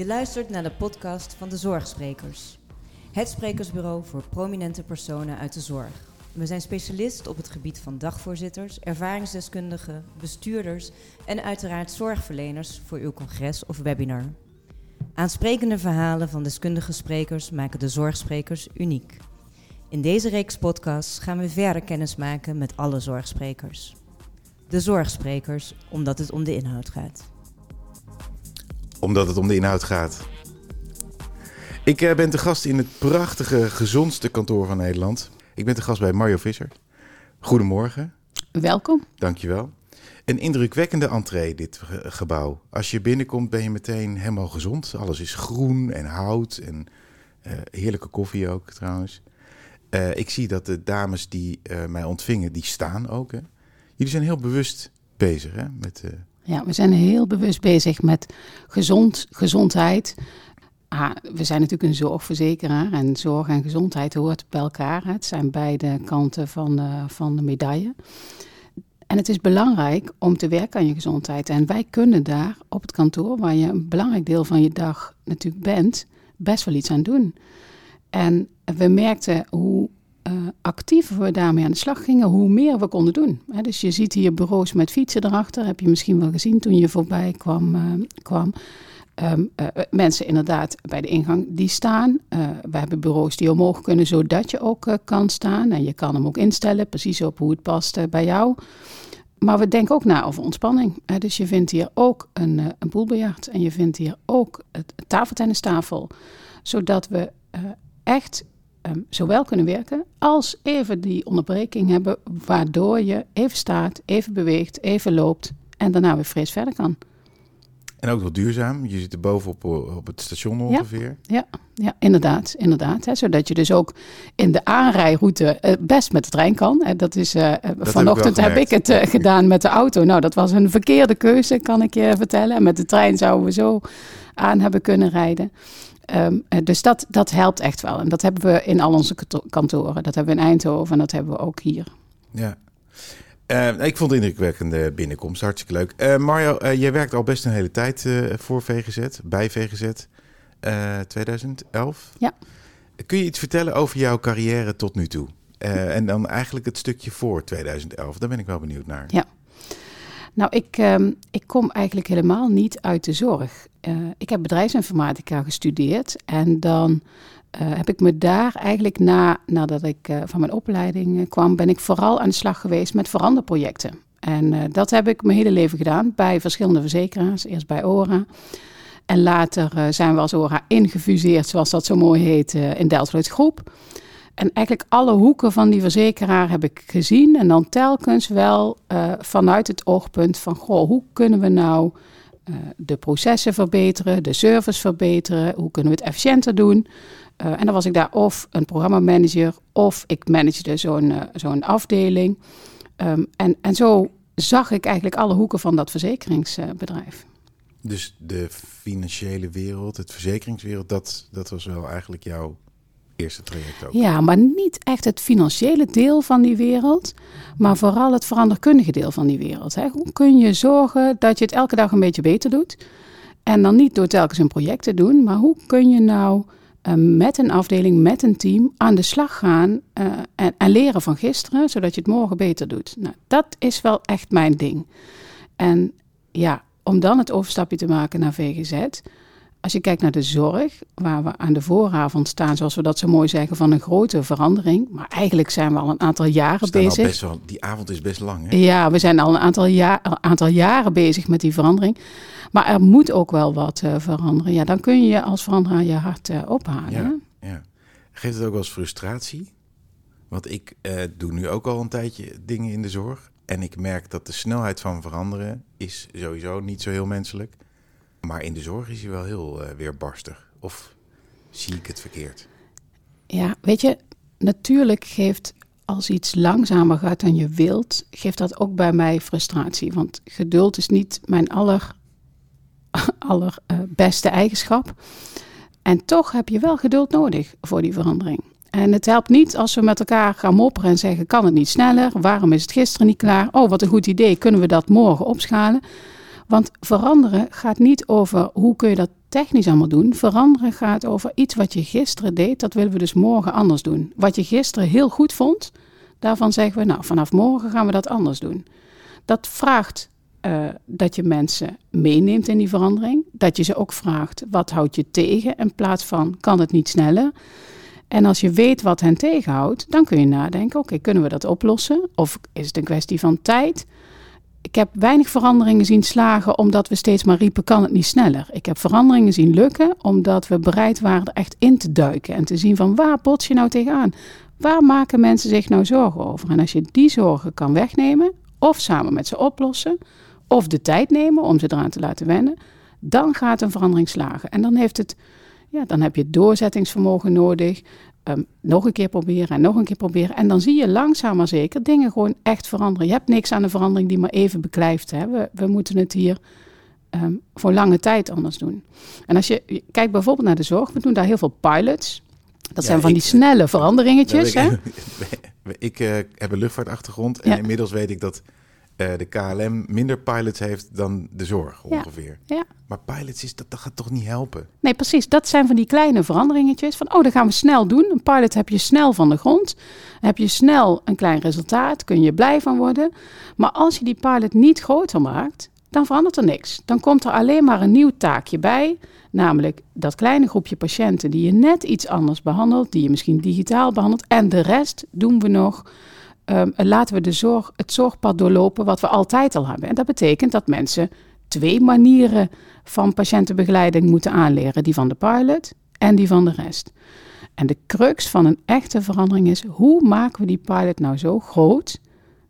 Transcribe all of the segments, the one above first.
Je luistert naar de podcast van de Zorgsprekers. Het sprekersbureau voor prominente personen uit de zorg. We zijn specialist op het gebied van dagvoorzitters, ervaringsdeskundigen, bestuurders en uiteraard zorgverleners voor uw congres of webinar. Aansprekende verhalen van deskundige sprekers maken de zorgsprekers uniek. In deze reeks podcasts gaan we verder kennis maken met alle zorgsprekers. De zorgsprekers, omdat het om de inhoud gaat. Omdat het om de inhoud gaat. Ik eh, ben te gast in het prachtige, gezondste kantoor van Nederland. Ik ben te gast bij Mario Visser. Goedemorgen. Welkom. Dankjewel. Een indrukwekkende entree, dit ge- gebouw. Als je binnenkomt ben je meteen helemaal gezond. Alles is groen en hout en eh, heerlijke koffie ook trouwens. Eh, ik zie dat de dames die mij ontvingen, die staan ook. Hè? Jullie zijn heel bewust bezig hè? met... Ja, we zijn heel bewust bezig met gezond, gezondheid. Ah, we zijn natuurlijk een zorgverzekeraar en zorg en gezondheid hoort bij elkaar. Het zijn beide kanten van de, van de medaille. En het is belangrijk om te werken aan je gezondheid. En wij kunnen daar op het kantoor, waar je een belangrijk deel van je dag natuurlijk bent, best wel iets aan doen. En we merkten hoe eh, actiever we daarmee aan de slag gingen, hoe meer we konden doen. Dus je ziet hier bureaus met fietsen erachter. Heb je misschien wel gezien toen je voorbij kwam. eh, kwam. Ehm, eh, mensen inderdaad bij de ingang die staan. We hebben bureaus die omhoog kunnen, zodat je ook kan staan. En je kan hem ook instellen, precies op hoe het past bij jou. Maar we denken ook na over ontspanning. Dus je vindt hier ook een, een. En je vindt hier ook het tafeltennistafel. Zodat we echt ehm, zowel kunnen werken als even die onderbreking hebben. Waardoor je even staat, even beweegt, even loopt. En daarna weer fris verder kan. en ook nog duurzaam. Je zit er bovenop eh, op het station ongeveer. Ja, ja inderdaad. inderdaad hè, zodat je dus ook in de aanrijroute eh, best met de trein kan. Hè, dat is, eh, vanochtend wel heb, ik het gedaan met de auto. Nou, dat was een verkeerde keuze, kan ik je vertellen. En met de trein zouden we zo aan hebben kunnen rijden. Ehm, eh, dus dat, dat helpt echt wel. En dat hebben we in al onze kanto- kantoren. Dat hebben we in Eindhoven en dat hebben we ook hier. Ja. Eh, ik vond het indrukwekkende binnenkomst. Hartstikke leuk. Eh, Mario, eh, jij werkt al best een hele tijd voor VGZ, bij VGZ. eh 2011. Ja. Kun je iets vertellen over jouw carrière tot nu toe? En dan eigenlijk het stukje voor 2011. Daar ben ik wel benieuwd naar. Ja. Nou, ik, ehm, ik kom eigenlijk helemaal niet uit de zorg. Eh, ik heb bedrijfsinformatica gestudeerd en dan eh, heb ik me daar eigenlijk na, nadat ik eh, van mijn opleiding kwam, ben ik vooral aan de slag geweest met veranderprojecten. En dat heb ik mijn hele leven gedaan bij verschillende verzekeraars. Eerst bij ORA. En later zijn we als ORA ingefuseerd, zoals dat zo mooi heet, in Delftloid Groep. En eigenlijk alle hoeken van die verzekeraar heb ik gezien. En dan telkens wel eh, vanuit het oogpunt van, goh, hoe kunnen we nou eh, de processen verbeteren, de service verbeteren, hoe kunnen we het efficiënter doen? Eh, en dan was ik daar of een programmamanager of ik managede zo'n zo'n afdeling. Ehm, en, en zo zag ik eigenlijk alle hoeken van dat verzekeringsbedrijf. Dus de financiële wereld, het verzekeringswereld, dat, dat was wel eigenlijk jouw eerste traject ook. Ja, maar niet echt het financiële deel van die wereld, maar vooral het veranderkundige deel van die wereld. Hè. Hoe kun je zorgen dat je het elke dag een beetje beter doet? En dan niet door telkens een project te doen, maar hoe kun je nou eh, met een afdeling, met een team aan de slag gaan eh, en, en leren van gisteren, zodat je het morgen beter doet? Nou, dat is wel echt mijn ding. En ja, om dan het overstapje te maken naar VGZ. Als je kijkt naar de zorg, waar we aan de vooravond staan, zoals we dat zo mooi zeggen, van een grote verandering. Maar eigenlijk zijn we al een aantal jaren bezig. best wel, die avond is best lang, hè? Ja, we zijn al een aantal, jaar, aantal jaren bezig met die verandering. Maar er moet ook wel wat eh, veranderen. Ja, dan kun je je als veranderaar je hart eh, ophalen. Ja. Ja. Geeft het ook wel eens frustratie? Want ik eh, doe nu ook al een tijdje dingen in de zorg. En ik merk dat de snelheid van veranderen is sowieso niet zo heel menselijk. Maar in de zorg is hij wel heel eh, weerbarstig. Of zie ik het verkeerd? Ja, weet je, natuurlijk geeft als iets langzamer gaat dan je wilt, geeft dat ook bij mij frustratie. Want geduld is niet mijn aller, aller eh, beste eigenschap. En toch heb je wel geduld nodig voor die verandering. En het helpt niet als we met elkaar gaan mopperen en zeggen: kan het niet sneller? Waarom is het gisteren niet klaar? Oh, wat een goed idee. Kunnen we dat morgen opschalen? Want veranderen gaat niet over hoe kun je dat technisch allemaal doen. Veranderen gaat over iets wat je gisteren deed, dat willen we dus morgen anders doen. Wat je gisteren heel goed vond, daarvan zeggen we, nou, vanaf morgen gaan we dat anders doen. Dat vraagt uh, dat je mensen meeneemt in die verandering. Dat je ze ook vraagt, wat houdt je tegen? In plaats van, kan het niet sneller? En als je weet wat hen tegenhoudt, dan kun je nadenken, oké, kunnen we dat oplossen? Of is het een kwestie van tijd? Ik heb weinig veranderingen zien slagen omdat we steeds maar riepen, kan het niet sneller? Ik heb veranderingen zien lukken omdat we bereid waren er echt in te duiken en te zien van waar bots je nou tegenaan? Waar maken mensen zich nou zorgen over? En als je die zorgen kan wegnemen, of samen met ze oplossen, of de tijd nemen om ze eraan te laten wennen, dan gaat een verandering slagen. En dan, heeft het, ja, dan heb je doorzettingsvermogen nodig. Um, nog een keer proberen en nog een keer proberen. En dan zie je langzaam maar zeker dingen gewoon echt veranderen. Je hebt niks aan een verandering die maar even beklijft. Hè. We, we moeten het hier um, voor lange tijd anders doen. En als je kijkt bijvoorbeeld naar de zorg, we doen daar heel veel pilots. Dat zijn van die snelle veranderingetjes. Ik, hè? ik uh, heb een luchtvaartachtergrond en ja. inmiddels weet ik dat uh, de KLM minder pilots heeft dan de zorg ongeveer. Ja. ja. Maar pilots is dat, dat gaat toch niet helpen? Nee, precies. Dat zijn van die kleine veranderingetjes. Van oh, dat gaan we snel doen. Een pilot heb je snel van de grond. Heb je snel een klein resultaat. Kun je blij van worden. Maar als je die pilot niet groter maakt, dan verandert er niks. Dan komt er alleen maar een nieuw taakje bij. Namelijk dat kleine groepje patiënten die je net iets anders behandelt. Die je misschien digitaal behandelt. En de rest doen we nog um, laten we de zorg, het zorgpad doorlopen wat we altijd al hebben. En dat betekent dat mensen twee manieren van patiëntenbegeleiding moeten aanleren: die van de pilot en die van de rest. En de crux van een echte verandering is: hoe maken we die pilot nou zo groot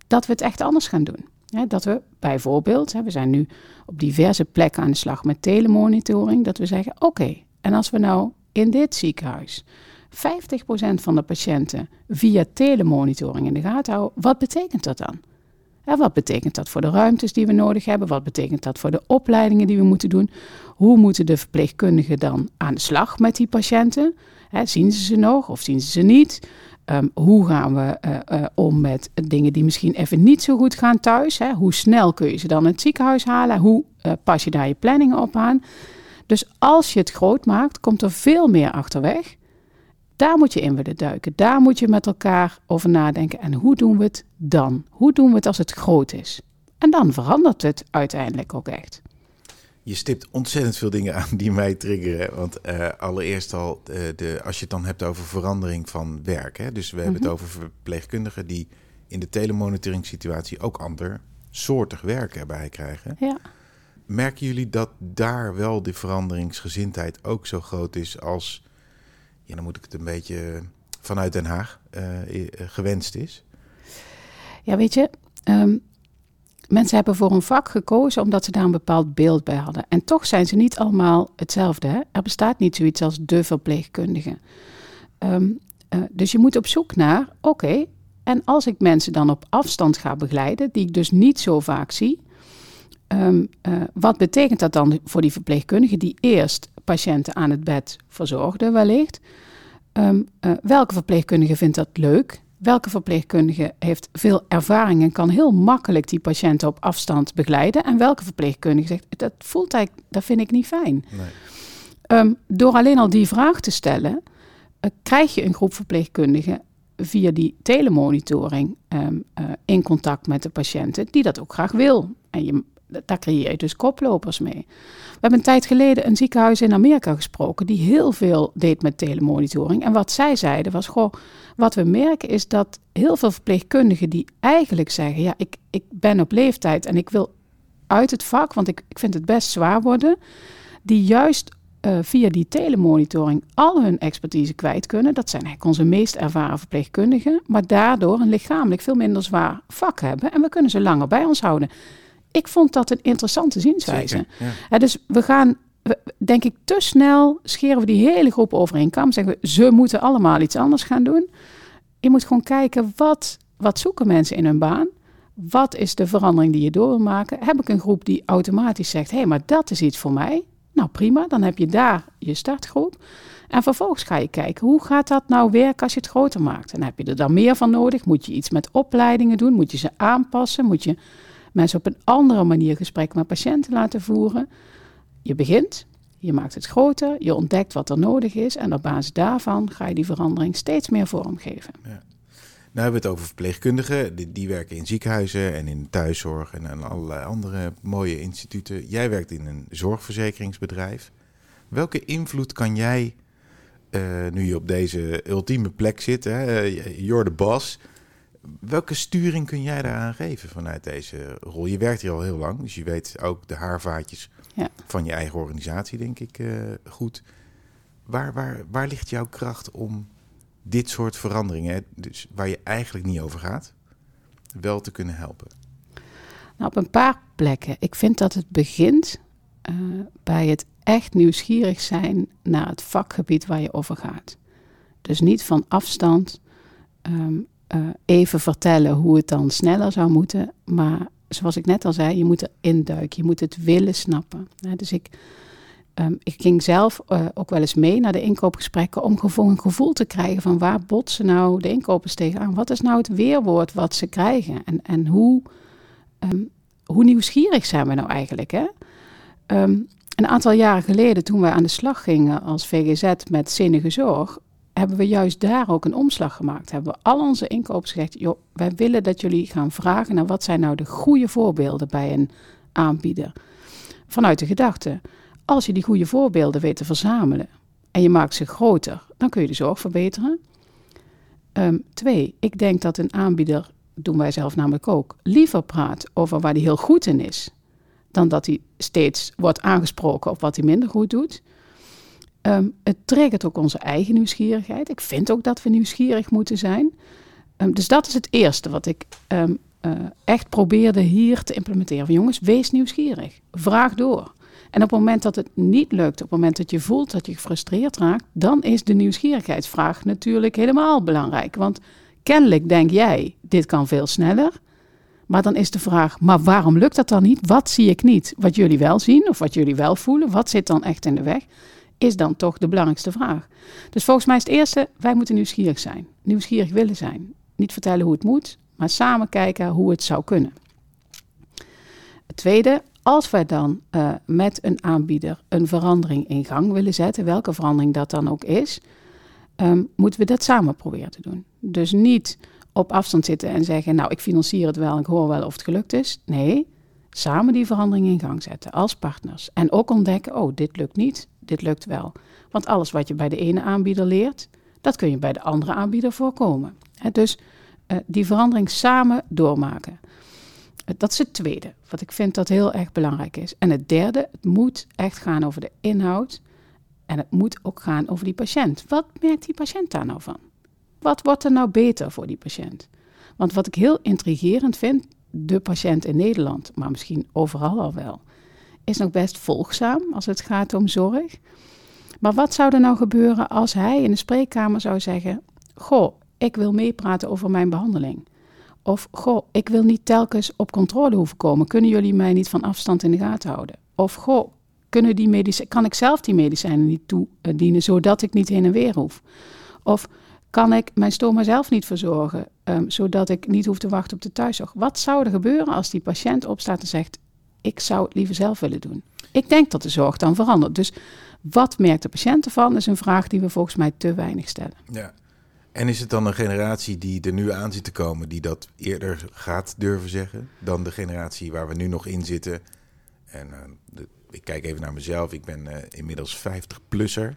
dat we het echt anders gaan doen? dat we bijvoorbeeld, we zijn nu op diverse plekken aan de slag met telemonitoring, dat we zeggen: oké, en als we nou in dit ziekenhuis 50% van de patiënten via telemonitoring in de gaten houden. Wat betekent dat dan? Ja, wat betekent dat voor de ruimtes die we nodig hebben? Wat betekent dat voor de opleidingen die we moeten doen? Hoe moeten de verpleegkundigen dan aan de slag met die patiënten? zien ze ze nog of zien ze ze niet? Um, hoe gaan we uh, uh, om met dingen die misschien even niet zo goed gaan thuis? Hoe snel kun je ze dan in het ziekenhuis halen? Hoe uh, pas je daar je planningen op aan? Dus als je het groot maakt, komt er veel meer achterweg. Daar moet je in willen duiken. Daar moet je met elkaar over nadenken. En hoe doen we het dan? Hoe doen we het als het groot is? En dan verandert het uiteindelijk ook echt. Je stipt ontzettend veel dingen aan die mij triggeren. Want uh, allereerst al, uh, de, als je het dan hebt over verandering van werk. Hè? Dus we mm -hmm. hebben het over verpleegkundigen die in de telemonitoring situatie ook ander soortig werk erbij krijgen. Ja. Merken jullie dat daar wel de veranderingsgezindheid ook zo groot is als ja, dan moet ik het een beetje vanuit Den Haag uh, gewenst is? Ja, weet je, um, mensen hebben voor een vak gekozen omdat ze daar een bepaald beeld bij hadden. En toch zijn ze niet allemaal hetzelfde. Hè? Er bestaat niet zoiets als de verpleegkundige. Um, uh, dus je moet op zoek naar, oké, en als ik mensen dan op afstand ga begeleiden, die ik dus niet zo vaak zie, um, uh, wat betekent dat dan voor die verpleegkundige die eerst patiënten aan het bed verzorgde wellicht. Um, uh, welke verpleegkundige vindt dat leuk? Welke verpleegkundige heeft veel ervaring en kan heel makkelijk die patiënten op afstand begeleiden? En welke verpleegkundige zegt, dat voelt eigenlijk, dat vind ik niet fijn. Nee. Um, door alleen al die vraag te stellen, uh, krijg je een groep verpleegkundigen via die telemonitoring um, uh, in contact met de patiënten die dat ook graag wil. En je, daar creëer je dus koplopers mee. We hebben een tijd geleden een ziekenhuis in Amerika gesproken die heel veel deed met telemonitoring. En wat zij zeiden was: Goh, wat we merken is dat heel veel verpleegkundigen die eigenlijk zeggen: Ja, ik, ik ben op leeftijd en ik wil uit het vak, want ik, ik vind het best zwaar worden. Die juist uh, via die telemonitoring al hun expertise kwijt kunnen. Dat zijn eigenlijk onze meest ervaren verpleegkundigen, maar daardoor een lichamelijk veel minder zwaar vak hebben en we kunnen ze langer bij ons houden. Ik vond dat een interessante zienswijze. Zeker, ja. dus we gaan, denk ik, te snel scheren we die hele groep over één kam. Zeggen we, ze moeten allemaal iets anders gaan doen. Je moet gewoon kijken, wat, wat zoeken mensen in hun baan? Wat is de verandering die je door wil maken? Heb ik een groep die automatisch zegt, hé, hey, maar dat is iets voor mij? Nou prima, dan heb je daar je startgroep. En vervolgens ga je kijken, hoe gaat dat nou werken als je het groter maakt? En heb je er dan meer van nodig? Moet je iets met opleidingen doen? Moet je ze aanpassen? Moet je mensen op een andere manier gesprek met patiënten laten voeren. Je begint, Je maakt het groter, je ontdekt wat er nodig is en op basis daarvan ga je die verandering steeds meer vormgeven. Ja. Nou hebben we het over verpleegkundigen. Die, werken in ziekenhuizen en in thuiszorg en aan allerlei andere mooie instituten. Jij werkt in een zorgverzekeringsbedrijf. Welke invloed kan jij, uh, nu je op deze ultieme plek zit, hè, you're the boss. Welke sturing kun jij daaraan geven vanuit deze rol? Je werkt hier al heel lang, dus je weet ook de haarvaatjes ja. van je eigen organisatie, denk ik, uh, goed. Waar, waar, waar ligt jouw kracht om dit soort veranderingen, dus waar je eigenlijk niet over gaat, wel te kunnen helpen? Nou, op een paar plekken. Ik vind dat het begint uh, bij het echt nieuwsgierig zijn naar het vakgebied waar je over gaat. Dus niet van afstand um, uh, even vertellen hoe het dan sneller zou moeten, maar zoals ik net al zei, je moet er induiken, je moet het willen snappen. dus ik, um, ik ging zelf uh, ook wel eens mee naar de inkoopgesprekken om gewoon een gevoel te krijgen van waar botsen nou de inkopers tegenaan? Wat is nou het weerwoord wat ze krijgen? En, en hoe, um, hoe nieuwsgierig zijn we nou eigenlijk? Hè? Um, een aantal jaren geleden, toen wij aan de slag gingen als VGZ met zinnige zorg, hebben we juist daar ook een omslag gemaakt. Hebben we al onze inkopers gezegd, joh, wij willen dat jullie gaan vragen naar wat zijn nou de goede voorbeelden bij een aanbieder. Vanuit de gedachte, als je die goede voorbeelden weet te verzamelen en je maakt ze groter, dan kun je de zorg verbeteren. Um, twee, ik denk dat een aanbieder, doen wij zelf namelijk ook, liever praat over waar hij heel goed in is, dan dat hij steeds wordt aangesproken op wat hij minder goed doet. Um, het triggert ook onze eigen nieuwsgierigheid. Ik vind ook dat we nieuwsgierig moeten zijn. Um, dus dat is het eerste wat ik um, uh, echt probeerde hier te implementeren. Jongens, wees nieuwsgierig. Vraag door. En op het moment dat het niet lukt, op het moment dat je voelt dat je gefrustreerd raakt, dan is de nieuwsgierigheidsvraag natuurlijk helemaal belangrijk. Want kennelijk denk jij, dit kan veel sneller. Maar dan is de vraag, maar waarom lukt dat dan niet? Wat zie ik niet? Wat jullie wel zien of wat jullie wel voelen? Wat zit dan echt in de weg? Is dan toch de belangrijkste vraag. Dus volgens mij is het eerste, wij moeten nieuwsgierig zijn. Nieuwsgierig willen zijn. Niet vertellen hoe het moet, maar samen kijken hoe het zou kunnen. Het tweede, als wij dan uh, met een aanbieder een verandering in gang willen zetten, welke verandering dat dan ook is, um, moeten we dat samen proberen te doen. Dus niet op afstand zitten en zeggen, nou ik financier het wel ik hoor wel of het gelukt is. Nee, samen die verandering in gang zetten als partners. En ook ontdekken, oh dit lukt niet, dit lukt wel. Want alles wat je bij de ene aanbieder leert, dat kun je bij de andere aanbieder voorkomen. Dus uh, die verandering samen doormaken. Uh, dat is het tweede, wat ik vind dat heel erg belangrijk is. En het derde, het moet echt gaan over de inhoud. En het moet ook gaan over die patiënt. Wat merkt die patiënt daar nou van? Wat wordt er nou beter voor die patiënt? Want wat ik heel intrigerend vind, de patiënt in Nederland, maar misschien overal al wel, is nog best volgzaam als het gaat om zorg. Maar wat zou er nou gebeuren als hij in de spreekkamer zou zeggen: Goh, ik wil meepraten over mijn behandeling. Of goh, ik wil niet telkens op controle hoeven komen. Kunnen jullie mij niet van afstand in de gaten houden? Of goh, kunnen die kan ik zelf die medicijnen niet toedienen zodat ik niet heen en weer hoef? Of kan ik mijn stoma zelf niet verzorgen, um, zodat ik niet hoef te wachten op de thuiszorg? Wat zou er gebeuren als die patiënt opstaat en zegt: Ik zou het liever zelf willen doen? Ik denk dat de zorg dan verandert. Dus wat merkt de patiënt ervan, is een vraag die we volgens mij te weinig stellen. Ja. En is het dan een generatie die er nu aan zit te komen, die dat eerder gaat durven zeggen, dan de generatie waar we nu nog in zitten? En de, ik kijk even naar mezelf, ik ben uh, inmiddels 50-plusser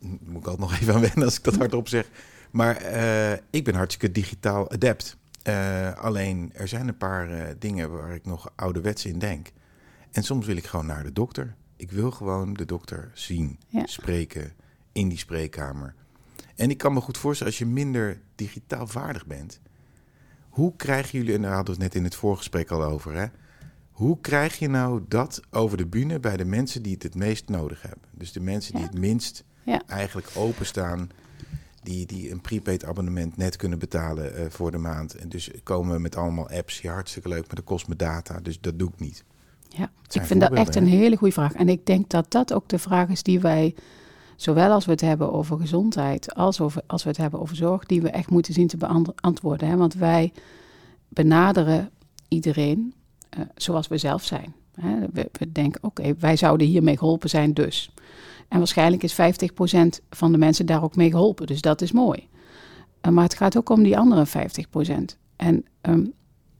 moet ik altijd nog even aan wennen als ik dat hardop zeg. Maar uh, ik ben hartstikke digitaal adept. Uh, alleen er zijn een paar uh, dingen waar ik nog ouderwets in denk. En soms wil ik gewoon naar de dokter. Ik wil gewoon de dokter zien, ja. spreken in die spreekkamer. En ik kan me goed voorstellen, als je minder digitaal vaardig bent, hoe krijgen jullie, en daar hadden we het net in het voorgesprek al over, hè? hoe krijg je nou dat over de bühne bij de mensen die het het meest nodig hebben? Dus de mensen die ja. het minst ja. eigenlijk openstaan. Die, die een prepaid abonnement net kunnen betalen uh, voor de maand. En dus komen we met allemaal apps. Ja, hartstikke leuk, maar dat kost me data. Dus dat doe ik niet. Ja, ik vind dat echt een hele goede vraag. En ik denk dat dat ook de vraag is die wij, zowel als we het hebben over gezondheid, als over, als we het hebben over zorg, die we echt moeten zien te beantwoorden. Hè? Want wij benaderen iedereen uh, zoals we zelf zijn. Hè, we, we denken, oké, wij zouden hiermee geholpen zijn dus. En waarschijnlijk is 50% van de mensen daar ook mee geholpen. Dus dat is mooi. Uh, maar het gaat ook om die andere 50%. En um,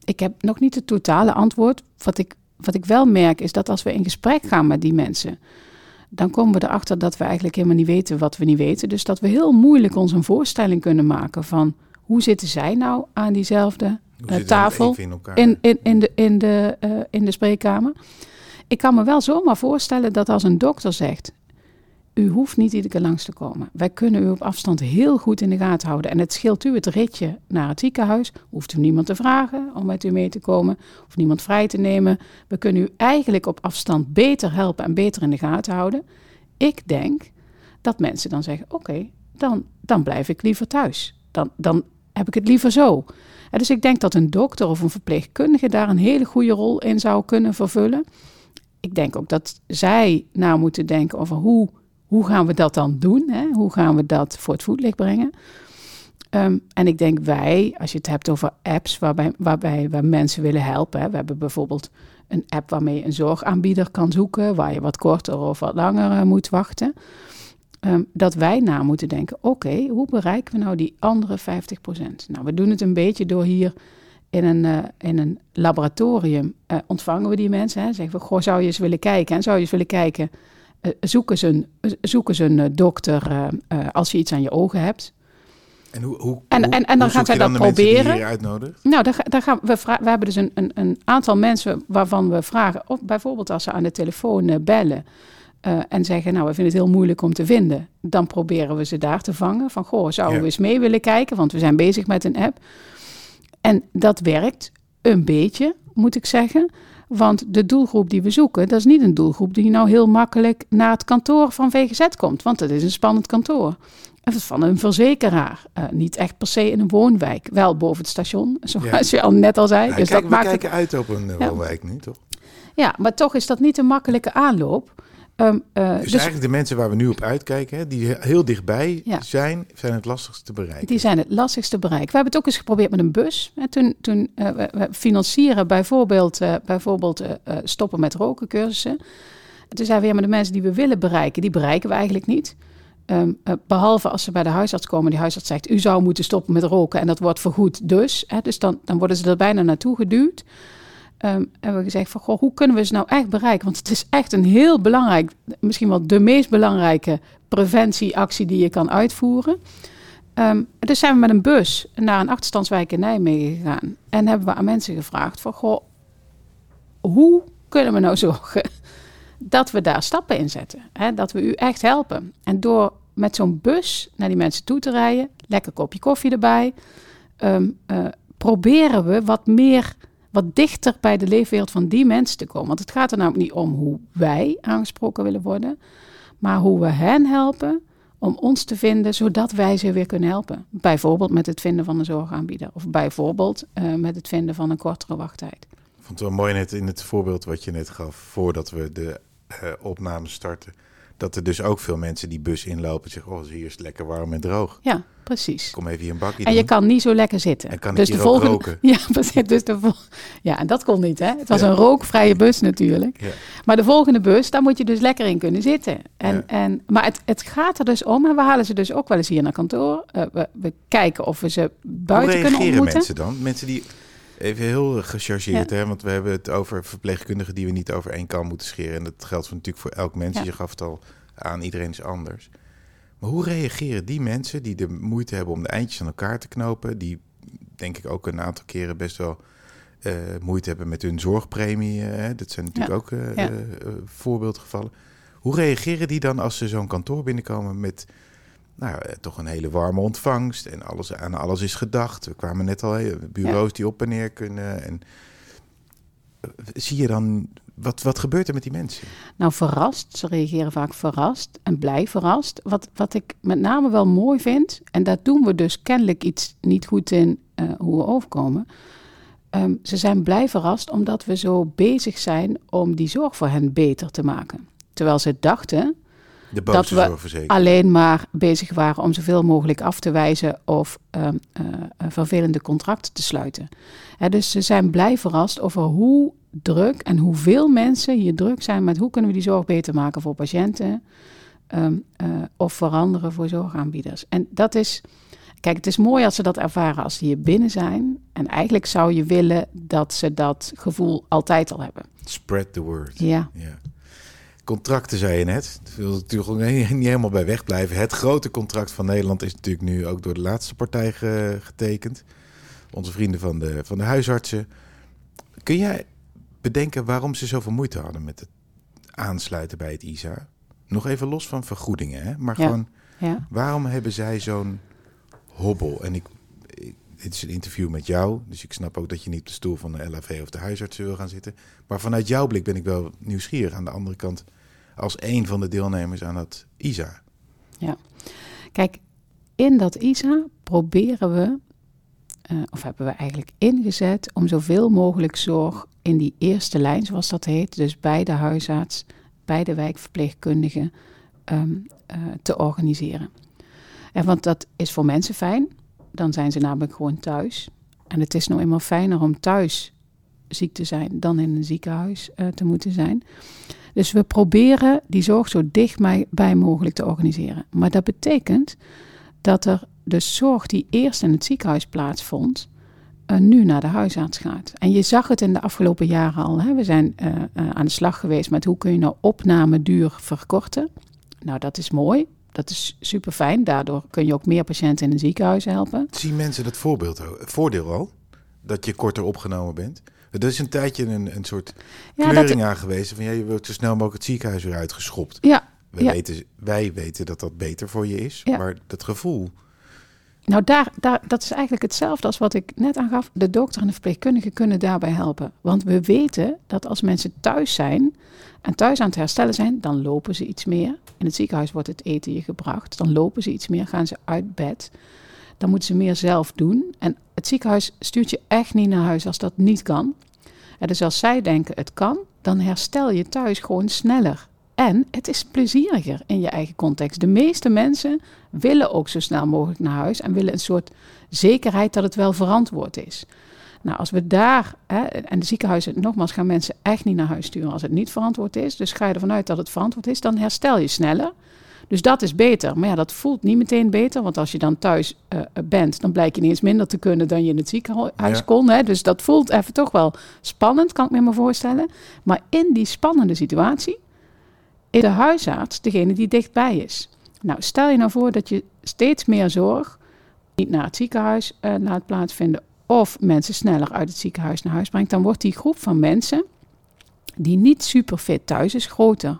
ik heb nog niet het totale antwoord. Wat ik, wat ik wel merk is dat als we in gesprek gaan met die mensen, dan komen we erachter dat we eigenlijk helemaal niet weten wat we niet weten. Dus dat we heel moeilijk ons een voorstelling kunnen maken van hoe zitten zij nou aan diezelfde uh, tafel in, in, in, in, de, in, de, uh, in de spreekkamer. Ik kan me wel zomaar voorstellen dat als een dokter zegt: u hoeft niet iedere keer langs te komen. Wij kunnen u op afstand heel goed in de gaten houden. En het scheelt u het ritje naar het ziekenhuis. Hoeft u niemand te vragen om met u mee te komen. Of niemand vrij te nemen. We kunnen u eigenlijk op afstand beter helpen en beter in de gaten houden. Ik denk dat mensen dan zeggen: Oké, dan, dan blijf ik liever thuis. Dan, dan heb ik het liever zo. Dus ik denk dat een dokter of een verpleegkundige daar een hele goede rol in zou kunnen vervullen. Ik denk ook dat zij na moeten denken over hoe hoe gaan we dat dan doen? Hè? Hoe gaan we dat voor het voetlicht brengen? Um, en ik denk wij, als je het hebt over apps waarbij, waarbij we mensen willen helpen. We hebben bijvoorbeeld een app waarmee je een zorgaanbieder kan zoeken, waar je wat korter of wat langer uh, moet wachten. Um, dat wij na moeten denken, oké, hoe bereiken we nou die andere 50%? Nou, we doen het een beetje door hier in een, uh, in een laboratorium uh, ontvangen we die mensen. Hè? Zeggen we, goh, zou je eens willen kijken? En zou je eens willen kijken zoek, eens een, zoek eens een uh, dokter als je iets aan je ogen hebt. En, hoe, hoe, en, en, en dan gaan zij dat proberen. Nou, daar, daar gaan we, we hebben dus een, een, een, aantal mensen waarvan we vragen, of bijvoorbeeld als ze aan de telefoon bellen en zeggen, nou, we vinden het heel moeilijk om te vinden, dan proberen we ze daar te vangen. Van, goh, zouden ja. we eens mee willen kijken, want we zijn bezig met een app. En dat werkt een beetje, moet ik zeggen. Want de doelgroep die we zoeken, dat is niet een doelgroep die nou heel makkelijk naar het kantoor van VGZ komt. Want dat is een spannend kantoor. Van een verzekeraar. Uh, niet echt per se in een woonwijk. Wel boven het station, zoals ja. je al net al zei. Ja, dus kijk, dat we maakt kijken het... uit op een ja. woonwijk nu, toch? Ja, maar toch is dat niet een makkelijke aanloop. Um, uh, dus, dus, eigenlijk de mensen waar we nu op uitkijken, hè, die heel dichtbij ja. zijn, zijn het lastigst te bereiken. Die zijn het lastigst te bereiken. We hebben het ook eens geprobeerd met een bus. En toen, toen uh, we, financieren bijvoorbeeld, uh, bijvoorbeeld stoppen met roken cursussen. Toen zeiden we, ja, maar de mensen die we willen bereiken, die bereiken we eigenlijk niet. Um, behalve als ze bij de huisarts komen, die huisarts zegt, u zou moeten stoppen met roken en dat wordt vergoed dus. Hè, dus dan, dan worden ze er bijna naartoe geduwd. Um, hebben we gezegd van, goh, hoe kunnen we ze nou echt bereiken? Want het is echt een heel belangrijk, misschien wel de meest belangrijke preventieactie die je kan uitvoeren. Um, dus zijn we met een bus naar een achterstandswijk in Nijmegen gegaan. En hebben we aan mensen gevraagd van, goh, hoe kunnen we nou zorgen dat we daar stappen in zetten? Hè? Dat we u echt helpen. En door met zo'n bus naar die mensen toe te rijden, lekker kopje koffie erbij, um, uh, proberen we wat meer wat dichter bij de leefwereld van die mensen te komen. Want het gaat er namelijk niet om hoe wij aangesproken willen worden, maar hoe we hen helpen om ons te vinden, zodat wij ze weer kunnen helpen. Bijvoorbeeld met het vinden van een zorgaanbieder of bijvoorbeeld uh, met het vinden van een kortere wachttijd. Ik vond het wel mooi net in het voorbeeld wat je net gaf, voordat we de uh, opname starten. Dat er dus ook veel mensen die bus inlopen en zeggen: Oh, hier is het lekker warm en droog. Ja, precies. Kom even hier een bakje. En doen. je kan niet zo lekker zitten. En kan dus ik de volgende, roken? Ja, precies. Dus de vol... ja, en dat kon niet, hè? Het was Ja. een rookvrije bus natuurlijk. Ja. Maar de volgende bus, daar moet je dus lekker in kunnen zitten. En, Ja. en, maar het, het gaat er dus om, en we halen ze dus ook wel eens hier naar kantoor. Eh, we, we kijken of we ze Hoe buiten kunnen ontmoeten. mensen dan? Mensen die, even heel gechargeerd, hè, want we hebben het over verpleegkundigen die we niet over één kam moeten scheren. En dat geldt voor, natuurlijk voor elk mens. Ja. Je gaf het al aan, iedereen is anders. Maar hoe reageren die mensen die de moeite hebben om de eindjes aan elkaar te knopen, die denk ik ook een aantal keren best wel eh, moeite hebben met hun zorgpremie. eh, hè? dat zijn natuurlijk Ja. ook eh, voorbeeldgevallen. Hoe reageren die dan als ze zo'n kantoor binnenkomen met nou, eh, toch een hele warme ontvangst en alles, aan alles is gedacht. We kwamen net al, bureaus die op en neer kunnen. En, eh, zie je dan, wat, wat gebeurt er met die mensen? Nou, verrast. Ze reageren vaak verrast en blij verrast. Wat, wat ik met name wel mooi vind, en daar doen we dus kennelijk iets niet goed in eh, hoe we overkomen. Ehm, ze zijn blij verrast omdat we zo bezig zijn om die zorg voor hen beter te maken. Terwijl ze dachten De Dat we alleen maar bezig waren om zoveel mogelijk af te wijzen of ehm, eh, vervelende contracten te sluiten. Hè, dus ze zijn blij verrast over hoe druk en hoeveel mensen hier druk zijn met hoe kunnen we die zorg beter maken voor patiënten ehm, eh, of veranderen voor zorgaanbieders. En dat is, kijk, het is mooi als ze dat ervaren als ze hier binnen zijn. En eigenlijk zou je willen dat ze dat gevoel altijd al hebben. Spread the word. Ja. Ja. Contracten, zei je net. Dat wil natuurlijk niet helemaal bij wegblijven. Het grote contract van Nederland is natuurlijk nu ook door de laatste partij ge- getekend. Onze vrienden van de, van de huisartsen. Kun jij bedenken waarom ze zoveel moeite hadden met het aansluiten bij het ISA? Nog even los van vergoedingen, hè? maar Ja. gewoon Ja. waarom hebben zij zo'n hobbel? En ik, ik- dit is een interview met jou, dus ik snap ook dat je niet op de stoel van de LAV of de huisartsen wil gaan zitten. Maar vanuit jouw blik ben ik wel nieuwsgierig aan de andere kant als een van de deelnemers aan dat ISA. Kijk, in dat ISA proberen we, eh, of hebben we eigenlijk ingezet, om zoveel mogelijk zorg in die eerste lijn, zoals dat heet, dus bij de huisarts, bij de wijkverpleegkundige, ehm, eh, te organiseren. En want dat is voor mensen fijn, dan zijn ze namelijk gewoon thuis. En het is nou eenmaal fijner om thuis ziek te zijn dan in een ziekenhuis eh, te moeten zijn. Dus we proberen die zorg zo dichtbij bij mogelijk te organiseren. Maar dat betekent dat er de zorg die eerst in het ziekenhuis plaatsvond, eh, nu naar de huisarts gaat. En je zag het in de afgelopen jaren al. Hè? We zijn eh, aan de slag geweest met hoe kun je nou opnameduur verkorten. Nou, dat is mooi. Dat is super fijn. Daardoor kun je ook meer patiënten in een ziekenhuis helpen. Zien mensen dat voorbeeld, voordeel al? Dat je korter opgenomen bent? Er is een tijdje een, een soort Ja, kleuring dat, aan geweest van ja, je wilt zo snel mogelijk het ziekenhuis weer uitgeschopt. ja, Wij, Ja. weten, wij weten dat dat beter voor je is, Ja. maar dat gevoel. Nou, daar, daar, dat is eigenlijk hetzelfde als wat ik net aangaf. De dokter en de verpleegkundige kunnen daarbij helpen. Want we weten dat als mensen thuis zijn en thuis aan het herstellen zijn, dan lopen ze iets meer. In het ziekenhuis wordt het eten je gebracht. Dan lopen ze iets meer, gaan ze uit bed. Dan moeten ze meer zelf doen. En het ziekenhuis stuurt je echt niet naar huis als dat niet kan. En dus als zij denken het kan, dan herstel je thuis gewoon sneller. En het is plezieriger in je eigen context. De meeste mensen willen ook zo snel mogelijk naar huis en willen een soort zekerheid dat het wel verantwoord is. Nou, als we daar, hè, en de ziekenhuizen, nogmaals, gaan mensen echt niet naar huis sturen als het niet verantwoord is. Dus ga je ervan uit dat het verantwoord is, dan herstel je sneller. Dus dat is beter. Maar ja, dat voelt niet meteen beter, want als je dan thuis eh, bent, dan blijkt je ineens minder te kunnen dan je in het ziekenhuis Ja. kon. Hè? Dus dat voelt even toch wel spannend, kan ik me maar voorstellen. Maar in die spannende situatie is de huisarts degene die dichtbij is. Nou, stel je nou voor dat je steeds meer zorg niet naar het ziekenhuis eh, laat plaatsvinden of mensen sneller uit het ziekenhuis naar huis brengt, dan wordt die groep van mensen die niet super fit thuis is groter.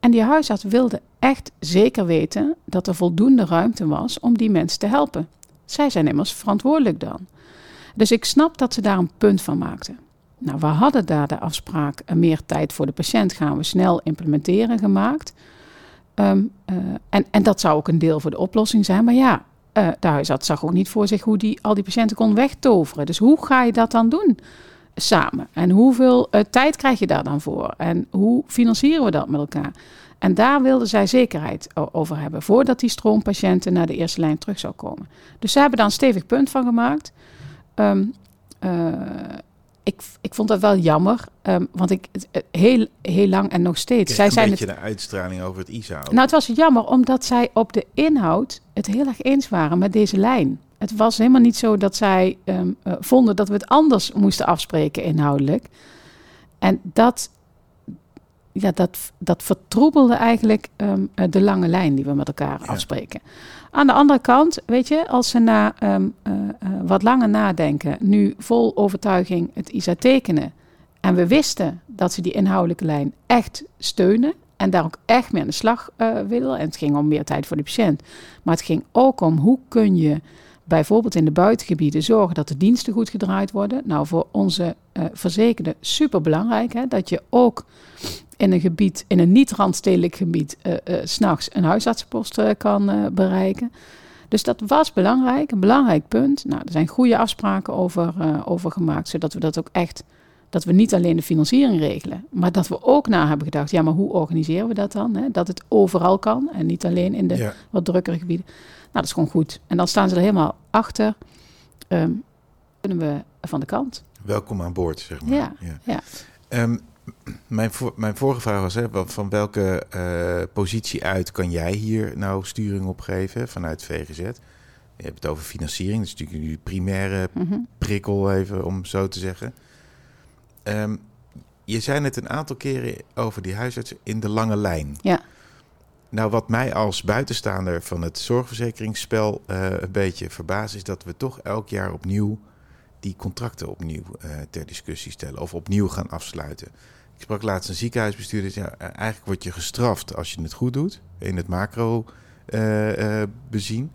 En die huisarts wilde echt zeker weten dat er voldoende ruimte was om die mensen te helpen. Zij zijn immers verantwoordelijk dan. Dus ik snap dat ze daar een punt van maakten. Nou, we hadden daar de afspraak eh, meer tijd voor de patiënt gaan we snel implementeren gemaakt. Ehm, eh, en, en dat zou ook een deel voor de oplossing zijn. Maar ja, eh, de zag ook niet voor zich hoe die al die patiënten kon wegtoveren. Dus hoe ga je dat dan doen samen? En hoeveel tijd krijg je daar dan voor? En hoe financieren we dat met elkaar? En daar wilden zij zekerheid over hebben, voordat die stroompatiënten naar de eerste lijn terug zou komen. Dus ze hebben daar een stevig punt van gemaakt. Eh, ik, ik vond dat wel jammer, ehm, want ik het- heel, heel lang en nog steeds. Zij een zijn beetje het, de uitstraling over het ISA. ook. nou, het was jammer omdat zij op de inhoud het heel erg eens waren met deze lijn. Het was helemaal niet zo dat zij ehm, eh, vonden dat we het anders moesten afspreken inhoudelijk. En dat, ja, dat, dat vertroebelde eigenlijk ehm, eh, de lange lijn die we met elkaar Ja. afspreken. Aan de andere kant, weet je, als ze na ehm, eh, eh, wat langer nadenken, nu vol overtuiging het ISA tekenen. En we wisten dat ze die inhoudelijke lijn echt steunen. En daar ook echt mee aan de slag willen. En het ging om meer tijd voor de patiënt. Maar het ging ook om hoe kun je bijvoorbeeld in de buitengebieden zorgen dat de diensten goed gedraaid worden. Nou, voor onze eh verzekerden super belangrijk. Hè, dat je ook in een gebied, in een niet-randstedelijk gebied, eh eh, s'nachts een huisartsenpost kan bereiken. Dus dat was belangrijk, een belangrijk punt. Nou, er zijn goede afspraken over, over gemaakt, zodat we dat ook echt, dat we niet alleen de financiering regelen, maar dat we ook na hebben gedacht, ja, maar hoe organiseren we dat dan? Hè? Dat het overal kan en niet alleen in de Ja. wat drukkere gebieden. Nou, dat is gewoon goed. En dan staan ze er helemaal achter. Ehm, kunnen we van de kant. Welkom aan boord, zeg maar. Ja, ja. Ehm, mijn, mijn vorige vraag was, hè, van welke uh, positie uit kan jij hier nou sturing op geven vanuit VGZ? Je hebt het over financiering, dat is natuurlijk jullie primaire Mhm. prikkel, even om zo te zeggen. Ehm, je zei het een aantal keren over die huisartsen in de lange lijn. Ja. Nou, wat mij als buitenstaander van het zorgverzekeringsspel eh, een beetje verbaast, is dat we toch elk jaar opnieuw die contracten opnieuw eh, ter discussie stellen of opnieuw gaan afsluiten. Ik sprak laatst een ziekenhuisbestuurder. Ja, eigenlijk word je gestraft als je het goed doet in het macro eh, bezien.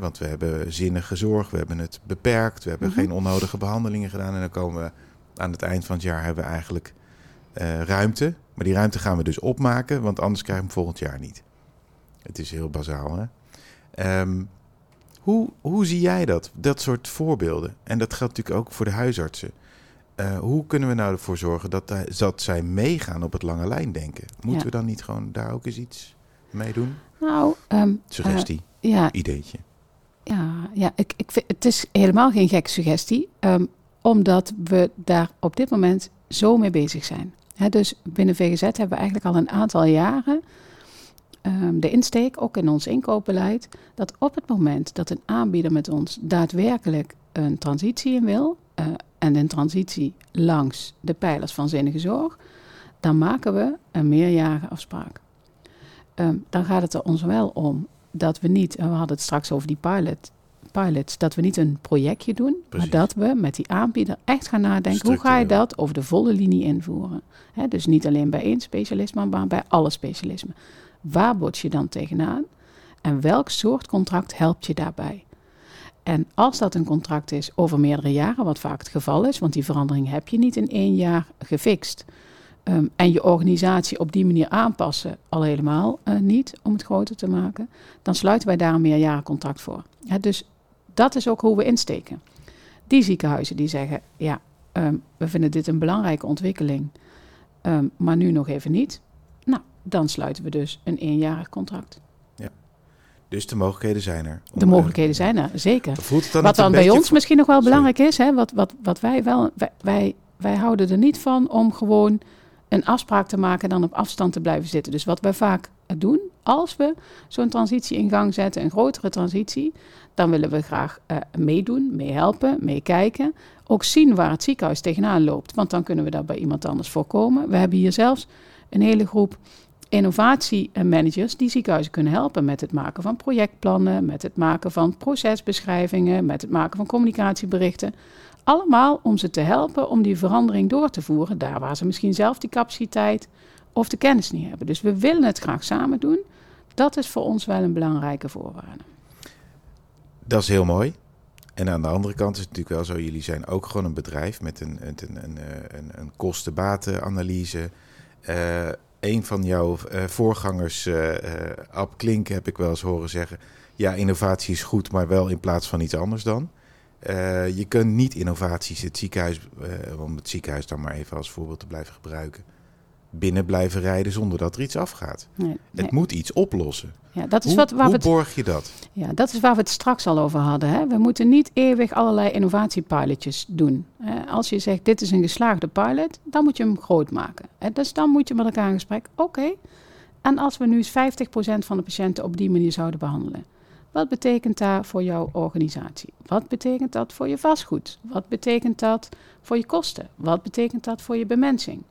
Want we hebben zinnige zorg, we hebben het beperkt, we hebben Mhm. geen onnodige behandelingen gedaan. En dan komen we aan het eind van het jaar hebben we eigenlijk ruimte. Maar die ruimte gaan we dus opmaken, want anders krijgen we hem volgend jaar niet. Het is heel bazaal, hè? Ehm, hoe, hoe zie jij dat? Dat soort voorbeelden. En dat geldt natuurlijk ook voor de huisartsen. Eh, hoe kunnen we nou ervoor zorgen dat, hij- dat zij meegaan op het lange lijn denken? Moeten Ja. we dan niet gewoon daar ook eens iets mee doen? Nou, ehm, Suggestie, eh, ja, ideetje. Ja, ja ik, ik vind, het is helemaal geen gekke suggestie, ehm, omdat we daar op dit moment zo mee bezig zijn. Dus binnen VGZ hebben we eigenlijk al een aantal jaren ehm, de insteek, ook in ons inkoopbeleid, dat op het moment dat een aanbieder met ons daadwerkelijk een transitie in wil, eh, en een transitie langs de pijlers van zinnige zorg, dan maken we een meerjarige afspraak. Ehm, dan gaat het er ons wel om dat we niet, en we hadden het straks over die pilot, pilots, dat we niet een projectje doen, Precies. maar dat we met die aanbieder echt gaan nadenken, hoe ga je dat over de volle linie invoeren? Dus niet alleen bij één specialisme, maar bij alle specialismen. Waar bots je dan tegenaan? En welk soort contract helpt je daarbij? En als dat een contract is over meerdere jaren, wat vaak het geval is, want die verandering heb je niet in één jaar gefixt. ehm, en je organisatie op die manier aanpassen, al helemaal eh, niet, om het groter te maken, dan sluiten wij daar een meerjarencontract voor. Dus dat is ook hoe we insteken. Die ziekenhuizen die zeggen, ja, ehm, we vinden dit een belangrijke ontwikkeling, ehm, maar nu nog even niet. Nou, dan sluiten we dus een eenjarig contract. Dus de mogelijkheden zijn er. De Om, mogelijkheden eh, zijn er, zeker. Voelt het dan Wat dan bij ons voor- misschien nog wel Sorry. belangrijk is, hè, wat, wat, wat wij wel, wij, wij, wij houden er niet van om gewoon een afspraak te maken en dan op afstand te blijven zitten. Dus wat wij vaak doen, als we zo'n transitie in gang zetten, een grotere transitie, dan willen we graag eh, meedoen, meehelpen, meekijken. Ook zien waar het ziekenhuis tegenaan loopt, want dan kunnen we dat bij iemand anders voorkomen. We hebben hier zelfs een hele groep innovatiemanagers die ziekenhuizen kunnen helpen met het maken van projectplannen, met het maken van procesbeschrijvingen, met het maken van communicatieberichten. Allemaal om ze te helpen om die verandering door te voeren, daar waar ze misschien zelf die capaciteit of de kennis niet hebben. Dus we willen het graag samen doen. Dat is voor ons wel een belangrijke voorwaarde. Dat is heel mooi. En aan de andere kant is het natuurlijk wel zo, jullie zijn ook gewoon een bedrijf met een, een, een, een, eh, een, kosten-baten-analyse. Eh, een van jouw eh, voorgangers, eh, Ab Klink, heb ik wel eens horen zeggen... ja, innovatie is goed, maar wel in plaats van iets anders dan. Je kunt niet innovaties het ziekenhuis, om het ziekenhuis dan maar even als voorbeeld te blijven gebruiken... binnen blijven rijden zonder dat er iets afgaat. Nee, Het moet iets oplossen. Ja, dat is Hoe, wat, waar hoe we het borg je dat? Ja, dat is waar we het straks al over hadden. Hè? We moeten niet eeuwig allerlei innovatiepilotjes doen. Hè? Als je zegt, dit is een geslaagde pilot, dan moet je hem groot maken. Hè? Dus dan moet je met elkaar in gesprek. Oké, en als we nu eens 50% van de patiënten op die manier zouden behandelen. Wat betekent dat voor jouw organisatie? Wat betekent dat voor je vastgoed? Wat betekent dat voor je kosten? Wat betekent dat voor je bemensing?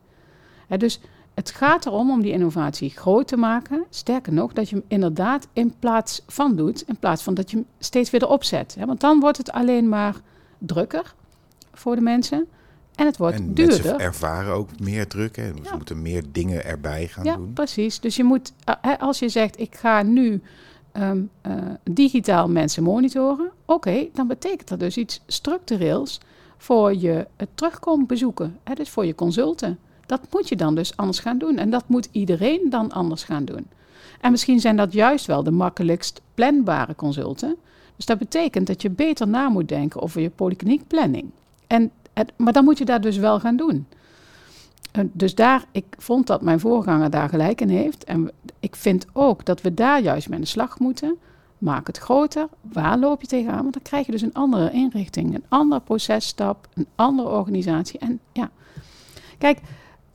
Dus het gaat erom om die innovatie groot te maken. Sterker nog, dat je hem inderdaad in plaats van doet, in plaats van dat je hem steeds weer erop zet. Want dan wordt het alleen maar drukker voor de mensen en het wordt en mensen duurder. ervaren ook meer druk. Hè? Ze Ja. moeten meer dingen erbij gaan Ja, doen. precies. Dus je moet, eh, als je zegt, ik ga nu ehm, eh, digitaal mensen monitoren, oké, dan betekent dat dus iets structureels voor je het terugkomen bezoeken. Hè, dus voor je consulten. Dat moet je dan dus anders gaan doen. En dat moet iedereen dan anders gaan doen. En misschien zijn dat juist wel de makkelijkst planbare consulten. Dus dat betekent dat je beter na moet denken over je polykliniekplanning. En het, maar dan moet je dat dus wel gaan doen. Dus daar, ik vond dat mijn voorganger daar gelijk in heeft. En ik vind ook dat we daar juist mee aan de slag moeten. Maak het groter. Waar loop je tegenaan? Want dan krijg je dus een andere inrichting, een andere processtap, een andere organisatie. En ja, kijk,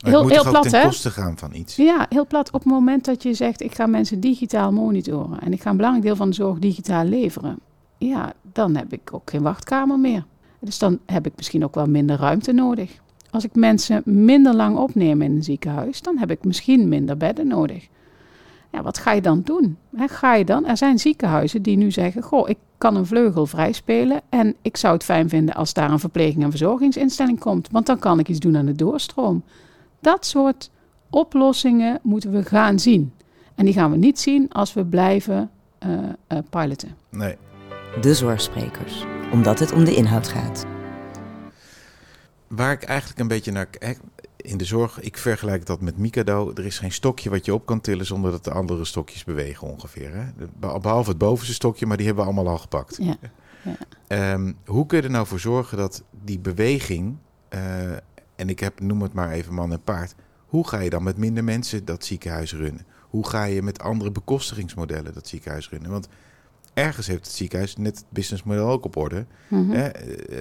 heel, heel plat hè? gaan van iets. Ja, heel plat. Op het moment dat je zegt, ik ga mensen digitaal monitoren en ik ga een belangrijk deel van de zorg digitaal leveren. Ja, dan heb ik ook geen wachtkamer meer. Dus dan heb ik misschien ook wel minder ruimte nodig. Als ik mensen minder lang opneem in een ziekenhuis, dan heb ik misschien minder bedden nodig. Ja, wat ga je dan doen? ga je dan? Er zijn ziekenhuizen die nu zeggen: Goh, ik kan een vleugel vrijspelen. En ik zou het fijn vinden als daar een verpleging- en verzorgingsinstelling komt. Want dan kan ik iets doen aan de doorstroom. Dat soort oplossingen moeten we gaan zien. En die gaan we niet zien als we blijven uh, uh, piloten. Nee. De zorgsprekers, omdat het om de inhoud gaat. Waar ik eigenlijk een beetje naar in de zorg, ik vergelijk dat met Mikado. Er is geen stokje wat je op kan tillen zonder dat de andere stokjes bewegen ongeveer. Hè? Behalve het bovenste stokje, maar die hebben we allemaal al gepakt. Ja. Ja. Um, hoe kun je er nou voor zorgen dat die beweging, uh, en ik heb, noem het maar even man en paard. Hoe ga je dan met minder mensen dat ziekenhuis runnen? Hoe ga je met andere bekostigingsmodellen dat ziekenhuis runnen? Want ergens heeft het ziekenhuis net het businessmodel ook op orde. Mm -hmm.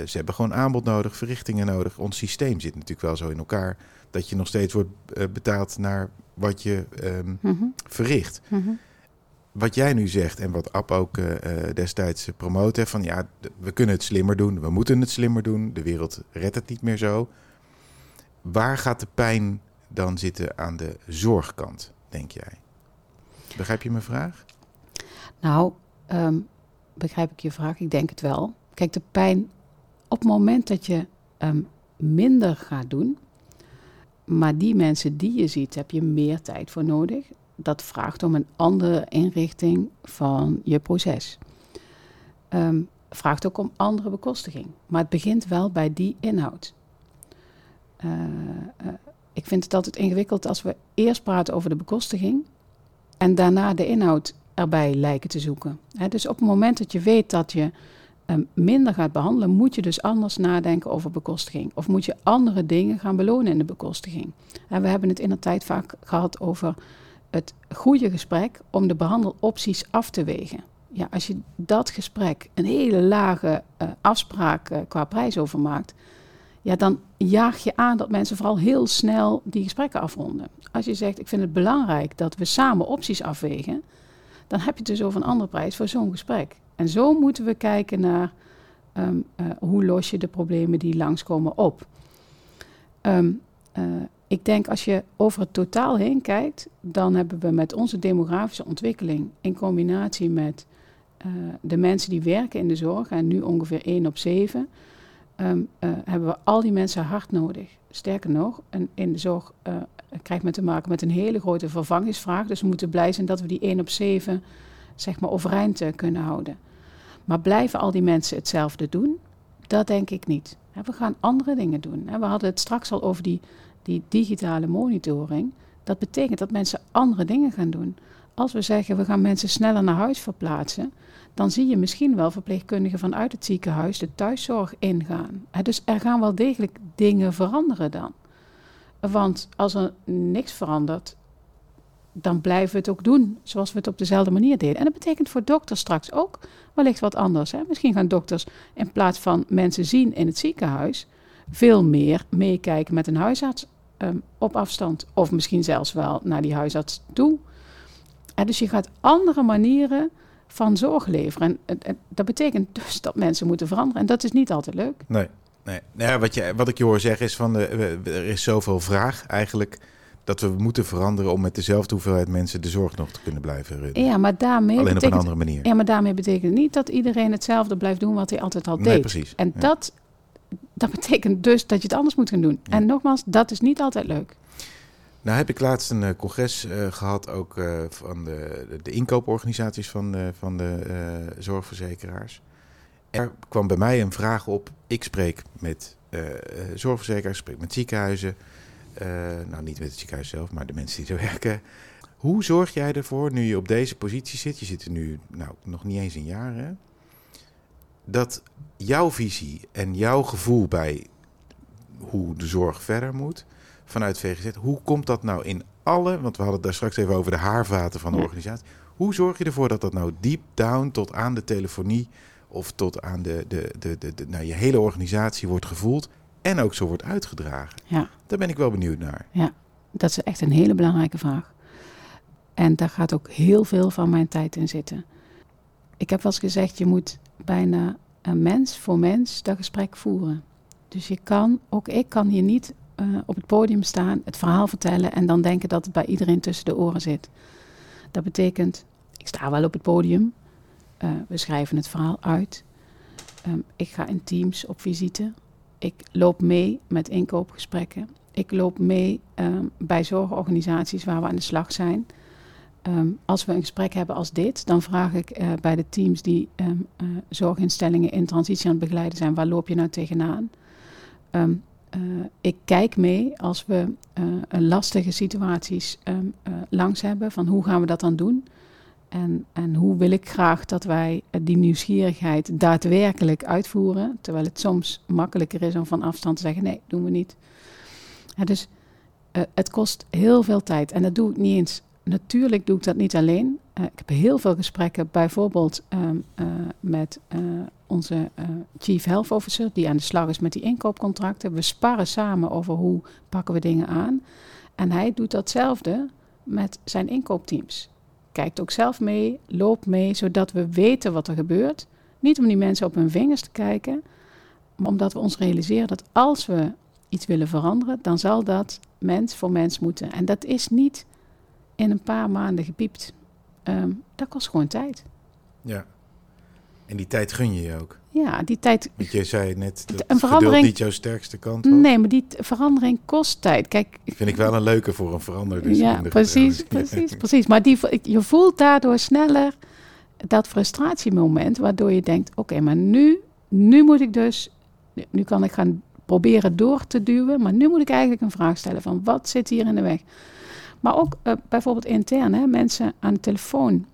Ze hebben gewoon aanbod nodig, verrichtingen nodig. Ons systeem zit natuurlijk wel zo in elkaar dat je nog steeds wordt eh, betaald naar wat je um, mm -hmm. verricht. Mm -hmm. Wat jij nu zegt en wat App ook uh, destijds promoot, van ja, we kunnen het slimmer doen, we moeten het slimmer doen, de wereld redt het niet meer zo. Waar gaat de pijn dan zitten aan de zorgkant, denk jij? Begrijp je mijn vraag? Nou, um, begrijp ik je vraag? Ik denk het wel. Kijk, de pijn op het moment dat je um, minder gaat doen, maar die mensen die je ziet, heb je meer tijd voor nodig. Dat vraagt om een andere inrichting van je proces. Um, vraagt ook om andere bekostiging. Maar het begint wel bij die inhoud. Uh, uh, ik vind het altijd ingewikkeld als we eerst praten over de bekostiging en daarna de inhoud erbij lijken te zoeken. Dus op het moment dat je weet dat je um, minder gaat behandelen, moet je dus anders nadenken over bekostiging. Of moet je andere dingen gaan belonen in de bekostiging. En we hebben het in de tijd vaak gehad over het goede gesprek om de behandelopties af te wegen. Ja, als je dat gesprek een hele lage uh, afspraak qua prijs over maakt, ja, dan jaag je aan dat mensen vooral heel snel die gesprekken afronden. Als je zegt, ik vind het belangrijk dat we samen opties afwegen, dan heb je het dus over een andere prijs voor zo'n gesprek. En zo moeten we kijken naar um, uh, hoe los je de problemen die langskomen op. Um, uh, ik denk als je over het totaal heen kijkt, dan hebben we met onze demografische ontwikkeling in combinatie met uh, de mensen die werken in de zorg, en nu ongeveer 1 op 7, um, hebben we al die mensen hard nodig. Sterker nog, in de zorg krijgt men te maken met een hele grote vervangingsvraag. Dus we moeten blij zijn dat we die 1 op 7 zeg maar, overeind kunnen houden. Maar blijven al die mensen hetzelfde doen? Dat denk ik niet. We gaan andere dingen doen. We hadden het straks al over die, die digitale monitoring. Dat betekent dat mensen andere dingen gaan doen. Als we zeggen we gaan mensen sneller naar huis verplaatsen, dan zie je misschien wel verpleegkundigen vanuit het ziekenhuis de thuiszorg ingaan. Dus er gaan wel degelijk dingen veranderen dan. Want als er niks verandert, dan blijven we het ook doen zoals we het op dezelfde manier deden. En dat betekent voor dokters straks ook wellicht wat anders. Misschien gaan dokters in plaats van mensen zien in het ziekenhuis, veel meer meekijken met een huisarts um, op afstand. Of misschien zelfs wel naar die huisarts toe. Dus je gaat andere manieren van zorg leveren. En, dat betekent dus dat mensen moeten veranderen. En dat is niet altijd leuk. Nee, nee. Nou ja, wat, je, wat ik je hoor zeggen is van de, er is zoveel vraag eigenlijk dat we moeten veranderen om met dezelfde hoeveelheid mensen de zorg nog te kunnen blijven runnen. Ja, maar daarmee Alleen betekent, op een andere manier. Ja, maar daarmee betekent niet dat iedereen hetzelfde blijft doen wat hij altijd al Nee, deed. precies. En Ja. dat, dat betekent dus dat je het anders moet gaan doen. Ja. En nogmaals, dat is niet altijd leuk. Nou heb ik laatst een eh, congres eh, gehad, ook eh, van de, de inkooporganisaties van de, van de zorgverzekeraars. Er kwam bij mij een vraag op. Ik spreek met zorgverzekeraars, spreek met ziekenhuizen. Nou, niet met het ziekenhuis zelf, maar de mensen die er werken. Hoe zorg jij ervoor, nu je op deze positie zit, je zit er nu nou, nog niet eens een jaar, hè, dat jouw visie en jouw gevoel bij hoe de zorg verder moet vanuit VGZ, hoe komt dat nou in alle, want we hadden het daar straks even over de haarvaten van de Ja. organisatie. Hoe zorg je ervoor dat dat nou deep down tot aan de telefonie of tot aan de, de, de, de, de- nou, je hele organisatie wordt gevoeld en ook zo wordt uitgedragen? Ja. Daar ben ik wel benieuwd naar. Dat is echt een hele belangrijke vraag. En daar gaat ook heel veel van mijn tijd in zitten. Ik heb wel eens gezegd, je moet bijna een mens voor mens dat gesprek voeren. Dus je kan, ook ik kan hier niet eh, op het podium staan, het verhaal vertellen en dan denken dat het bij iedereen tussen de oren zit. Dat betekent, ik sta wel op het podium, eh, we schrijven het verhaal uit. Ehm, ik ga in teams op visite. Ik loop mee met inkoopgesprekken. Ik loop mee ehm, bij zorgorganisaties waar we aan de slag zijn. Ehm, als we een gesprek hebben als dit, dan vraag ik eh, bij de teams die zorginstellingen in transitie aan het begeleiden zijn, waar loop je nou tegenaan? Eh, ik kijk mee als we eh, lastige situaties ehm, eh, langs hebben, van hoe gaan we dat dan doen? En, en hoe wil ik graag dat wij die nieuwsgierigheid daadwerkelijk uitvoeren, terwijl het soms makkelijker is om van afstand te zeggen, nee, doen we niet. Dus het kost heel veel tijd en dat doe ik niet eens. Natuurlijk doe ik dat niet alleen. Eh, ik heb heel veel gesprekken, bijvoorbeeld ehm, eh, met eh, onze Chief Health Officer, die aan de slag is met die inkoopcontracten. We sparren samen over hoe pakken we dingen aan. En hij doet datzelfde met zijn inkoopteams. Kijkt ook zelf mee, loopt mee, zodat we weten wat er gebeurt. Niet om die mensen op hun vingers te kijken, maar omdat we ons realiseren dat als we iets willen veranderen, dan zal dat mens voor mens moeten. En dat is niet in een paar maanden gepiept. Ehm, dat kost gewoon tijd. Ja. En die tijd gun je je ook. Ja, die tijd. Want je zei net dat Een verandering- niet jouw sterkste kant was. Nee, maar die verandering kost tijd. Kijk, Vind ik wel een leuke voor een verander. ja, precies, precies, precies. Maar die, je voelt daardoor sneller dat frustratiemoment, waardoor je denkt: oké, maar nu, nu moet ik dus, nu kan ik gaan proberen door te duwen, maar nu moet ik eigenlijk een vraag stellen van wat zit hier in de weg? Maar ook eh, bijvoorbeeld intern, hè, mensen aan de telefoon.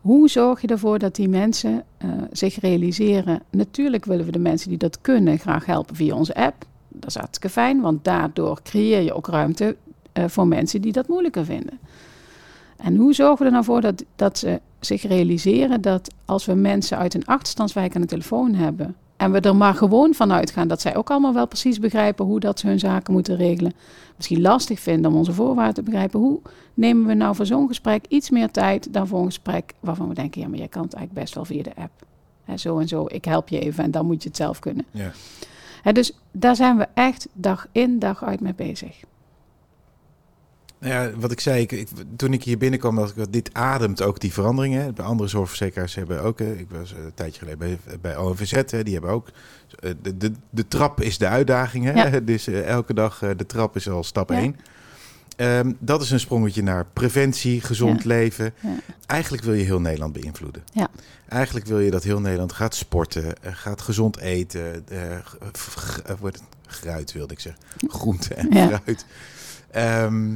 Hoe zorg je ervoor dat die mensen eh, zich realiseren? Natuurlijk willen we de mensen die dat kunnen graag helpen via onze app. Dat is hartstikke fijn, want daardoor creëer je ook ruimte eh, voor mensen die dat moeilijker vinden. En hoe zorgen we er nou voor dat, dat ze zich realiseren dat als we mensen uit een achterstandswijk aan de telefoon hebben. En we er maar gewoon van uitgaan dat zij ook allemaal wel precies begrijpen hoe dat ze hun zaken moeten regelen. misschien lastig vinden om onze voorwaarden te begrijpen. Hoe nemen we nou voor zo'n gesprek iets meer tijd dan voor een gesprek waarvan we denken: ja, maar jij kan het eigenlijk best wel via de app. Hè, zo en zo, ik help je even en dan moet je het zelf kunnen. Ja. Dus daar zijn we echt dag in, dag uit mee bezig. Nou ja, wat ik zei, ik, ik- toen ik hier binnenkwam, dacht ik, dit ademt ook die veranderingen. Bij andere zorgverzekeraars hebben ook, eh, ik was een tijdje geleden bij, bij ONVZ, hè, die hebben ook, eh, de, de, de trap is de uitdaging. Hè? Ja. Dus eh, elke dag, eh, de trap is al stap Ja. 1. dat is een sprongetje naar preventie, gezond leven. Eigenlijk wil je heel Nederland beïnvloeden. Ja. Eigenlijk wil je dat heel Nederland gaat sporten, eh, gaat gezond eten, eh, eh, wordt het gruit wilde ik zeggen, groente en fruit. Ehm,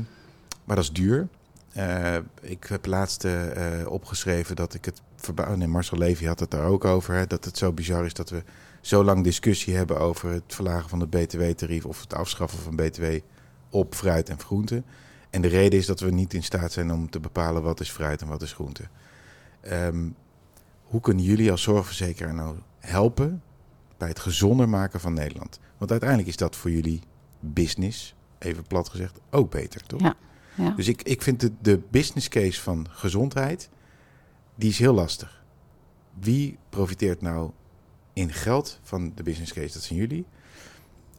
maar dat is duur. Eh, ik heb laatst eh, opgeschreven dat ik het verbouw. Nee, Marcel Levy had het daar ook over. Hè, dat het zo bizar is dat we zo lang discussie hebben over het verlagen van het BTW-tarief of het afschaffen van BTW op fruit en groente. En de reden is dat we niet in staat zijn om te bepalen wat is fruit en wat is groente. Ehm, hoe kunnen jullie als zorgverzekeraar nou helpen bij het gezonder maken van Nederland? Want uiteindelijk is dat voor jullie business, even plat gezegd, ook beter, toch? Ja. Ja. Dus ik, ik vind de, de business case van gezondheid, die is heel lastig. Wie profiteert nou in geld van de business case? Dat zijn jullie.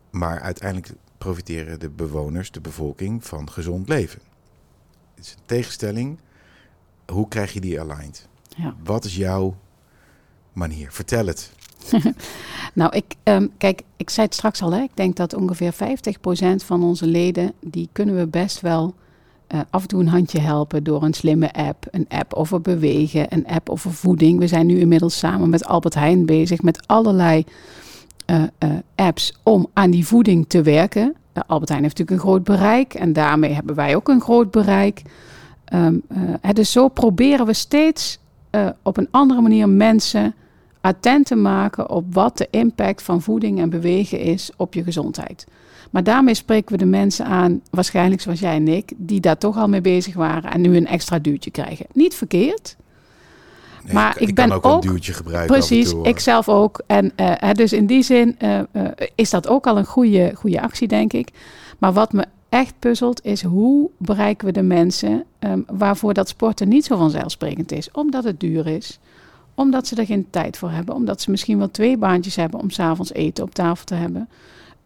Maar uiteindelijk profiteren de bewoners, de bevolking, van gezond leven. Het is een tegenstelling. Hoe krijg je die aligned? Ja. Wat is jouw manier? Vertel het. Nou, ik, ehm, kijk, ik zei het straks al, hè, ik denk dat ongeveer 50% van onze leden, die kunnen we best wel eh, af en toe een handje helpen door een slimme app. Een app over bewegen, een app over voeding. We zijn nu inmiddels samen met Albert Heijn bezig met allerlei eh, eh, apps om aan die voeding te werken. Albert Heijn heeft natuurlijk een groot bereik en daarmee hebben wij ook een groot bereik. Um, dus zo proberen we steeds op een andere manier mensen attent te maken op wat de impact van voeding en bewegen is op je gezondheid. Maar daarmee spreken we de mensen aan, waarschijnlijk zoals jij en ik, die daar toch al mee bezig waren en nu een extra duwtje krijgen. Niet verkeerd. Nee, maar ik kan ben ook, ook- een duwtje gebruiken. Precies, toe, ik zelf ook. En eh, dus in die zin eh, eh, is dat ook al een goede, goede actie, denk ik. Maar wat me echt puzzelt, is hoe bereiken we de mensen ehm, waarvoor dat sporten niet zo vanzelfsprekend is. Omdat het duur is, omdat ze er geen tijd voor hebben, omdat ze misschien wel twee baantjes hebben om s'avonds eten op tafel te hebben.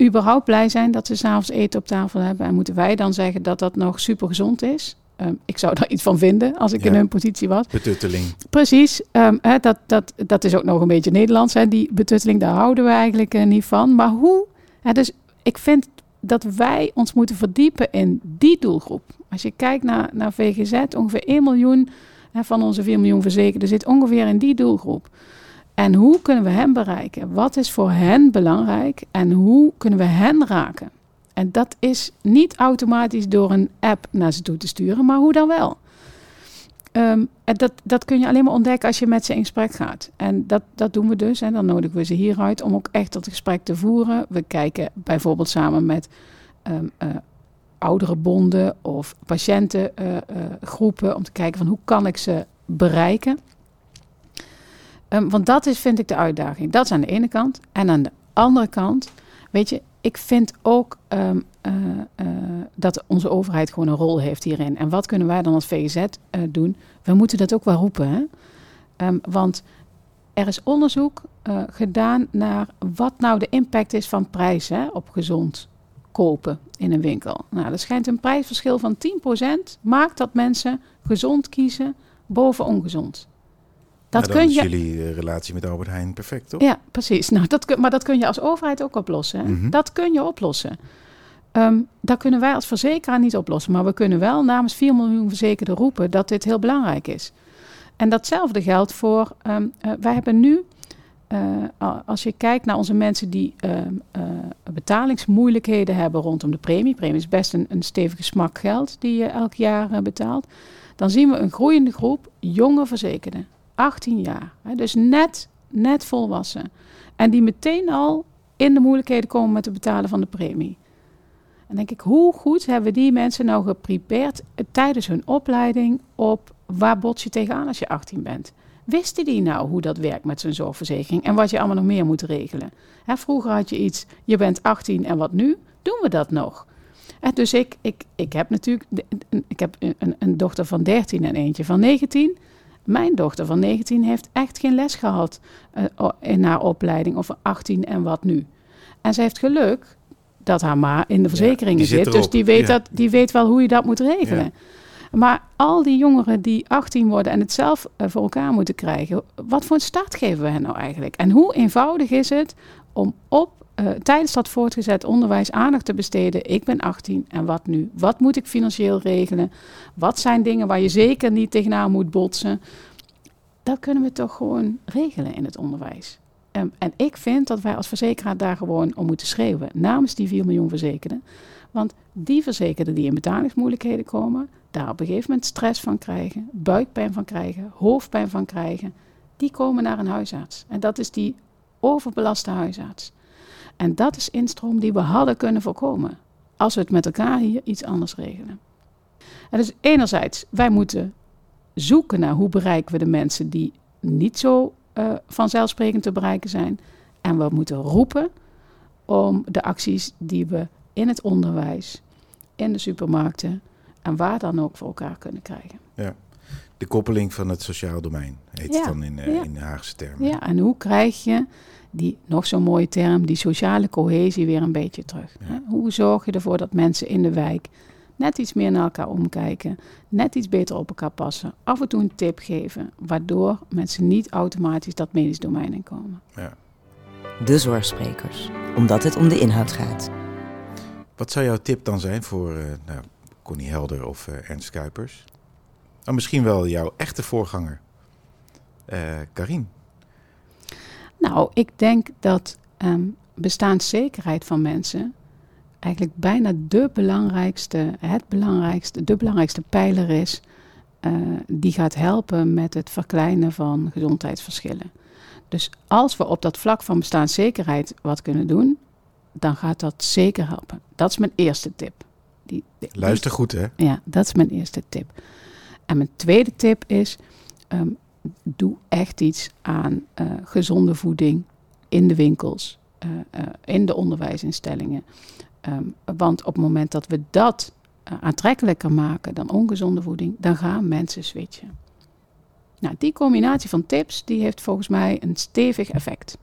Überhaupt blij zijn dat ze s'avonds eten op tafel hebben. En moeten wij dan zeggen dat dat nog super gezond is? Ehm, ik zou daar iets van vinden als ik Ja. in hun positie was. Betutteling. Precies, ehm, dat, dat, dat is ook nog een beetje Nederlands. Hè, die betutteling, daar houden we eigenlijk eh, niet van. Maar hoe? Dus ik vind dat wij ons moeten verdiepen in die doelgroep. Als je kijkt naar, naar VGZ, ongeveer 1 miljoen van onze 4 miljoen verzekerden zit ongeveer in die doelgroep. En hoe kunnen we hen bereiken? Wat is voor hen belangrijk? En hoe kunnen we hen raken? En dat is niet automatisch door een app naar ze toe te sturen, maar hoe dan wel? Ehm, en dat, dat kun je alleen maar ontdekken als je met ze in gesprek gaat. En dat, dat doen we dus. En dan nodigen we ze hieruit om ook echt dat gesprek te voeren. We kijken bijvoorbeeld samen met eh, oudere bonden of patiëntengroepen om te kijken van hoe kan ik ze bereiken. Ehm, want dat is, vind ik, de uitdaging. Dat is aan de ene kant. En aan de andere kant, weet je, ik vind ook ehm, eh, eh, dat onze overheid gewoon een rol heeft hierin. En wat kunnen wij dan als VGZ eh, doen? We moeten dat ook wel roepen. Ehm, want er is onderzoek gedaan naar wat nou de impact is van prijs hè, op gezond kopen in een winkel. Nou, er schijnt een prijsverschil van 10% maakt dat mensen gezond kiezen boven ongezond. Dat Nou, kun is je. jullie eh, relatie met Albert Heijn perfect, toch? Ja, precies. Nou, dat kun, maar dat kun je als overheid ook oplossen. Mhm. Dat kun je oplossen. Ehm, dat kunnen wij als verzekeraar niet oplossen. Maar we kunnen wel namens 4 miljoen verzekerden roepen dat dit heel belangrijk is. En datzelfde geldt voor. ehm, eh, wij hebben nu. eh, als je kijkt naar onze mensen die ehm, eh, betalingsmoeilijkheden hebben rondom de premie. Premie is best een, een stevige smak geld die je elk jaar betaalt. Dan zien we een groeiende groep jonge verzekerden. 18 jaar. Hè, dus net, net volwassen. En die meteen al in de moeilijkheden komen met het betalen van de premie. En denk ik, hoe goed hebben die mensen nou geprepared eh, tijdens hun opleiding op waar bots je tegenaan als je 18 bent? Wisten die nou hoe dat werkt met zo'n zorgverzekering en wat je allemaal nog meer moet regelen? Hè, vroeger had je iets, je bent 18 en wat nu? Doen we dat nog? Hè, dus ik, ik, ik heb natuurlijk ik heb een, een dochter van 13 en eentje van 19. Mijn dochter van 19 heeft echt geen les gehad eh, in haar opleiding over 18 en wat nu. En ze heeft geluk dat haar ma in de verzekeringen zit zit. Dus die weet, Ja. dat, die weet wel hoe je dat moet regelen. Maar al die jongeren die 18 worden en het zelf eh, voor elkaar moeten krijgen, wat voor een start geven we hen nou eigenlijk? En hoe eenvoudig is het om op eh, tijdens dat voortgezet onderwijs aandacht te besteden? Ik ben 18 en wat nu? Wat moet ik financieel regelen? Wat zijn dingen waar je zeker niet tegenaan moet botsen? Dat kunnen we toch gewoon regelen in het onderwijs. Ehm, en ik vind dat wij als verzekeraar daar gewoon om moeten schreeuwen. Namens die 4 miljoen verzekerden. Want die verzekerden die in betalingsmoeilijkheden komen, daar op een gegeven moment stress van krijgen, buikpijn van krijgen, hoofdpijn van krijgen, die komen naar een huisarts. En dat is die overbelaste huisarts. En dat is instroom die we hadden kunnen voorkomen. Als we het met elkaar hier iets anders regelen. En dus enerzijds, wij moeten zoeken naar hoe bereiken we de mensen die niet zo eh, vanzelfsprekend te bereiken zijn. En we moeten roepen om de acties die we in het onderwijs, in de supermarkten en waar dan ook voor elkaar kunnen krijgen. De koppeling van het sociaal domein heet Ja, het dan in, ja. in Haagse termen. Ja, en hoe krijg je die, nog zo'n mooie term, die sociale cohesie weer een beetje terug? Ja. Hoe zorg je ervoor dat mensen in de wijk net iets meer naar elkaar omkijken, net iets beter op elkaar passen, af en toe een tip geven, waardoor mensen niet automatisch dat medisch domein in komen? De Zorgsprekers, omdat het om de inhoud gaat. Wat zou jouw tip dan zijn voor eh nou, Connie Helder of eh, Ernst Kuipers? Oh, misschien wel jouw echte voorganger, eh Karin. Nou, ik denk dat ehm, bestaanszekerheid van mensen eigenlijk bijna de belangrijkste, het belangrijkste, de belangrijkste pijler is eh, die gaat helpen met het verkleinen van gezondheidsverschillen. Dus als we op dat vlak van bestaanszekerheid wat kunnen doen, dan gaat dat zeker helpen. Dat is mijn eerste tip. Die, die- Luister goed, hè? ja, dat is mijn eerste tip. En mijn tweede tip is: ehm, doe echt iets aan eh, gezonde voeding in de winkels, eh, eh, in de onderwijsinstellingen. Ehm, want op het moment dat we dat aantrekkelijker maken dan ongezonde voeding, dan gaan mensen switchen. Nou, die combinatie van tips die heeft volgens mij een stevig effect.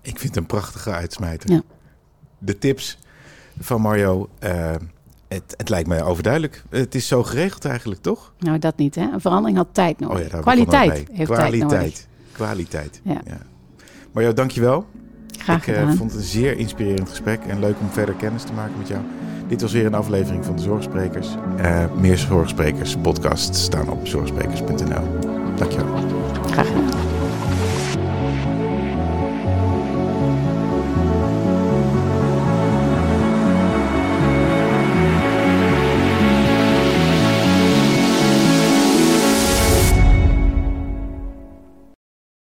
Ik vind het een prachtige uitsmijter. Ja. De tips van Mario, het, het lijkt mij overduidelijk. Het is zo geregeld eigenlijk, toch? Nou, dat niet, hè? Een verandering had tijd nodig. Oh ja, daar Kwaliteit heeft tijd nodig. Kwaliteit. Kwaliteit. Ja. Mario, dankjewel. Graag ik eh, gedaan. vond het een zeer inspirerend gesprek en leuk om verder kennis te maken met jou. Dit was weer een aflevering van de Zorgsprekers. Eh, meer Zorgsprekers podcasts staan op zorgsprekers.nl. Dankjewel. Graag gedaan.